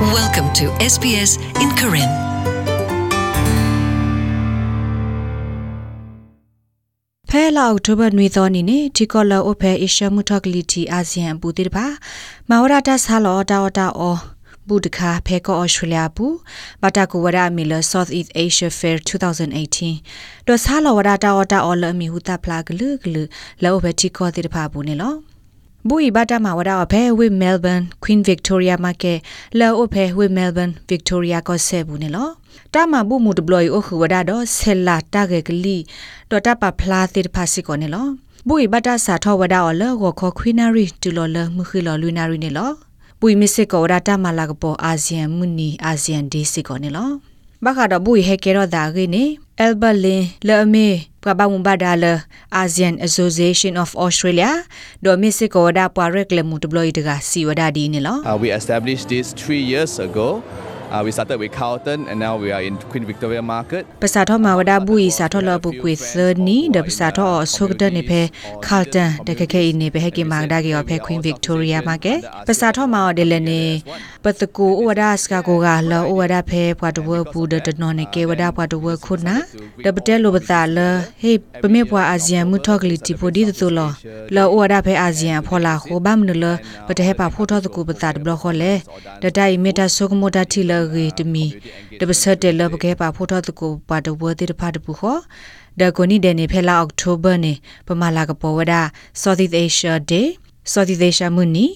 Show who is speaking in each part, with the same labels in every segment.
Speaker 1: Welcome to SBS in Karen.
Speaker 2: ဖဲလာအောက်တိုဘာနွေသောနေနေတီကောလာအိုဖဲအေရှမှုထော့ကလီတီအာဆီယံပူတိတပါမဝရတာဆာလောတာတာအောဘူဒခါဖဲကောအော်စတြေးလျပူဘတာကိုဝရမီလ South East Asia Fair 2018တော့ဆာလောဝရတာတာအော်လမီဟူတာဖလာဂလူဂလူလောဘတီကောတိတပါပူနေလော ဘူဤဘတာမှာဝရအဖဲဝိမဲလ်ဘန်ကွင်းဗစ်တိုးရီယာမာကေလောအဖဲဝိမဲလ်ဘန်ဗစ်တိုးရီယာကောဆေဘူးနေလောတာမဘူမူဒဘလီအိုခူဝဒါတော့ဆယ်လာတာဂေကလီတော့တပဖလာသစ်ဖာစီကောနေလောဘူဤဘတာစာထောဝဒါအော်လောကိုခခွီနာရီတူလောလမှုခီလောလူနာရီနေလောဘူဤမစ်စစ်ကောဒါတာမလာကပေါ်အာဆီယံမူနီအာဆီယံဒေးစီကောနေလော ဘခါတော့ဘူဤဟဲကေရောဒါဂေနေအယ်ဘလင်လေအမေပကဘာမဘာဒါလအာဆီယံအဆိုစီယေးရှင်း of Australia ဒိုမစ်စစ်ကောဒါပွာရက်လေမူတဘလီတကစီဝဒါဒီနေလော
Speaker 3: Uh, we established this three years ago. Uh, we started with Carlton and now we are in Queen Victoria Market.
Speaker 2: ပစာထောမှာဝဒဘူးဤစာထောလပုကွေသနီဒပစာထောဆုကဒနေဖဲခါလ်တန်တကခဲနေဖဲဟကေမာဒါကေဖဲခွင်းဗစ်တိုးရီယာမှာကေပစာထောမှာဒလနေပတကူဝဒစကကိုကလောဝဒဖဲပွားတဝပူဒတနော်နေကေဝဒပွားတဝခုနာဒပတဲလိုပတာလဟေပမေပွားအာဆီယံမူထောကလီတီပိုဒီတတူလောလောဝဒဖဲအာဆီယံဖောလာခိုဘမ်နလပတဲပါဖိုထောတကူပတာဒဘလခေါ်လေဒတိုင်မီတာဆုကမိုတာတီလရီတမီဒပစတဲလပကေပါဖိုထောတကူပါတဝတိတဖတ်တပူခေါ်ဒကိုနီဒနေဖဲလာအောက်တိုဘာနေပမာလာကပေါ်ဝဒ Southeast Asia Day Southeast Asia မူနီ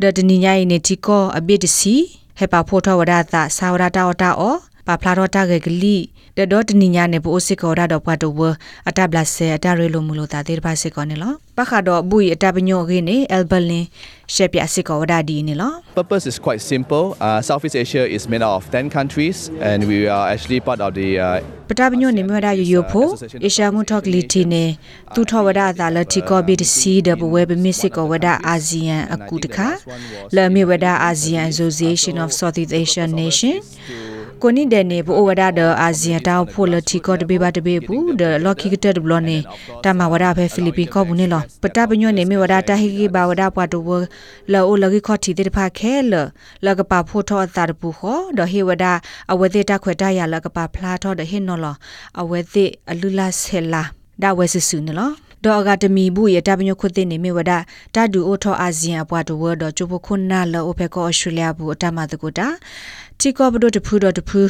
Speaker 2: ဒတနီညာနေတီကောအဘစ်တစီဟေပါဖိုထောဝဒတာဆာဝရတာဝတာအော ပါဖလာတော့တာဂေဂလီတဒေါတနိညာနေပိုစစ်ကောရတော့ပတ်တော့ဝအတဘလဆေအတရဲလိုမူလို့တာတေပါစစ်ကောနေလောပခါတော့ဘူးအတပညောခင်းနေအယ်ဘလင်ရှက်ပြစစ်ကောဒါဒီနေလော
Speaker 3: Purpose is quite simple. Uh, Southeast Asia is made out of 10 countries and we are actually part of the uh,
Speaker 2: ပတပညောနေမြရရယိုဖိုအေရှာမှုထော့ကလီတီနေသူထောဝဒသာလတီကောဘီတစီဒဘဝဲဘမစ်စစ်ကောဝဒအာဆီယံအကူတခါလမီဝဒအာဆီယံ Association of Southeast Asian Nation ကိုနိဒဲနေဘောဝဒဒအာဆီယံတောက်ဖိုလတီကောတဘေဘာတဘေဘူးဒလော်ကီကတက်ဘလောနေတာမဝဒဖဲဖိလစ်ပင်ကောဘူးနေလောပတပညွနေမေဝဒတာဟီကီဘာဝဒပွားတူဝလောအိုလကီခေါတီတေဖာခဲလလကပါဖိုထောအတာတပူခောဒဟေဝဒအဝသေတခွေတရလကပါဖလာထောဒဟေနော်လအဝသေအလူလာဆဲလာဒါဝဲဆဆူနေလော ဒေါ်ဂါတမီဘူးရတပညခုသိနေမေဝဒတာဒူအိုထောအာဆီယံအပွားတူဝဒချိုဘခုနာလောအိုဖေကောအော်စတြေးလျဘူးအတမတကူတာတီကောဘဒိုတဖူဒတဖူ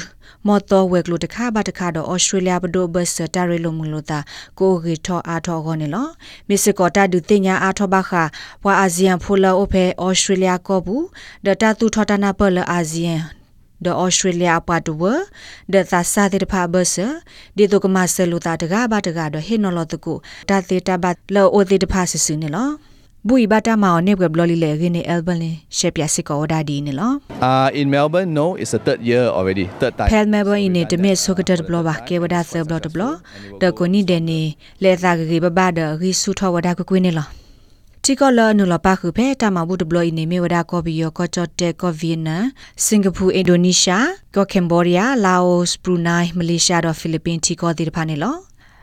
Speaker 2: မော်တော်ဝက်ကလိုတခါဘာတခါတော့ဩစတြေးလျဘဒိုဘတ်စတာရီလိုမူလိုတာကိုဂီထောအာထောခေါနေလောမစ်ကောတာဒူတင်ညာအာထောဘခါဘွာအာဆီယံဖိုလာအိုဖေဩစတြေးလျကောဘူးဒတာတူထောတာနာပလအာဆီယံ the australia patwa the thasa de pha bus de to kama seluta daga ba daga do hinolo to ko ta te ta ba lo o te ta pha sisu ne lo ဘူဤဘတာမောင်နေဘဘလလီလေခင်းနေအယ်ဘန်လင်ရှက်ပြစစ်ကောဒါဒီနေလော
Speaker 3: uh, in Melbourne. No, it's the third year already, third time.
Speaker 2: ဖဲလ်မဲဘင်းနေတမစ်ဆိုကတက်ဘလဘာကေဝဒါဆဘလတဘလတကိုနီဒဲနေလေသာဂေ တီကောလနူလပါခုဖဲတာမဘူးဒဘလနေမေဝဒါကောဘီယောကောချတ်တေကောဗီယနစင်ကာပူအင်ဒိုနီးရှားကောကမ်ဘောဒီးယားလာအိုဘရူနိုင်းမလေးရှားတော့ဖိလစ်ပင်းတီကောတီတဖာနေလော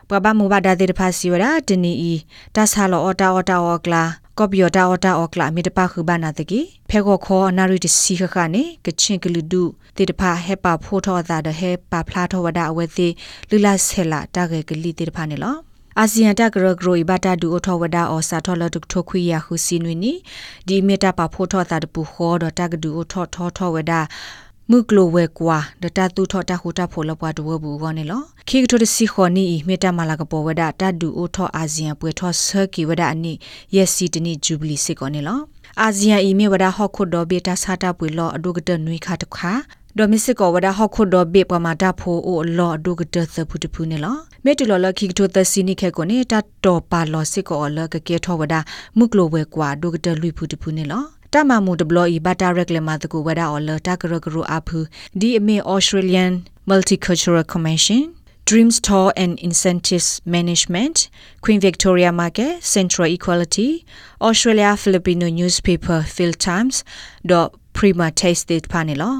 Speaker 2: ပပမူဘာဒါတေတဖာစီဝဒါတနီအီတဆာလောအော်တာအော်တာအော်ကလာကော်ပီယတာအော်တာအော်ကလာမီတပါခုဘာနာတကီဖဲခေါ်ခေါ်နာရီတစီခခနေကချင်းကလူဒုတေတဖာဟဲပါဖိုးထောတာဒဟဲပါဖလာထောဝဒါအဝဲသေးလူလာဆဲလာတာဂေကလီတေတဖာနေလော အာဆီယံတကရဂရိုဘတာဒူအထောဝဒါအော်စာထောလတုထိုခွေရခုစီနွီနီဒီမီတာပါဖိုးထောတာတပူခေါ်တော့တကဒူအထောထောထောဝဒါမုကလိုဝဲကွာဒတာတူထောတာဟူတာဖိုလပွားဒဝဘူးကောနေလောခိကထိုတစီခေါနီမေတာမလာကပေါ်ဝဒတာဒူအိုထောအာဆီယံပွေထောဆာကီဝဒအနိယက်စီတနိဂျူဘလီစစ်ကောနေလောအာဆီယံအီမေဝဒဟော့ခုဒိုဘေတာစာတာပွေလောအဒုကတနွိခါတခါ ဒိုမစ်စစ်ကောဝဒဟော့ခုဒိုဘေပမာတာဖိုအိုလောအဒုကတသဖုတဖုနေလောမေတူလောလခိကထိုတစီနိခဲကိုနေတာတော်ပါလောစစ်ကောလကကေထောဝဒမုကလိုဝဲကွာဒုကတလွိဖုတဖုနေလောတမမှုဒဘလီဘတာရက်လမတကူဝဒါအော်လတာကရကရအဖူဒီအမေ Australian Multicultural Commission Dreams Tour and Incentives Management Queen Victoria Market Central Equality Australia Filipino Newspaper Field Times dot Prima Taste Panelo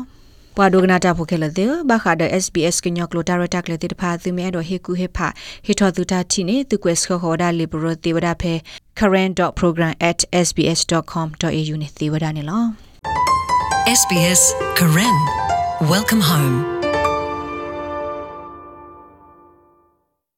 Speaker 2: ပွာဒိုဂနာတာဖိုခဲလတဲ့ဘာခါဒ SBS ကညောကလိုတာရတာကလေတဲ့ဖာသူမဲတော့ဟေကူဟေဖာဟေထောသူတာတီနေသူကွက်စခေါ်ဒါလီဘရတေဝဒါဖဲ current.program@sbs.com.au နဲ့သေဝဒါနေလော
Speaker 1: SBS Karen. Welcome home.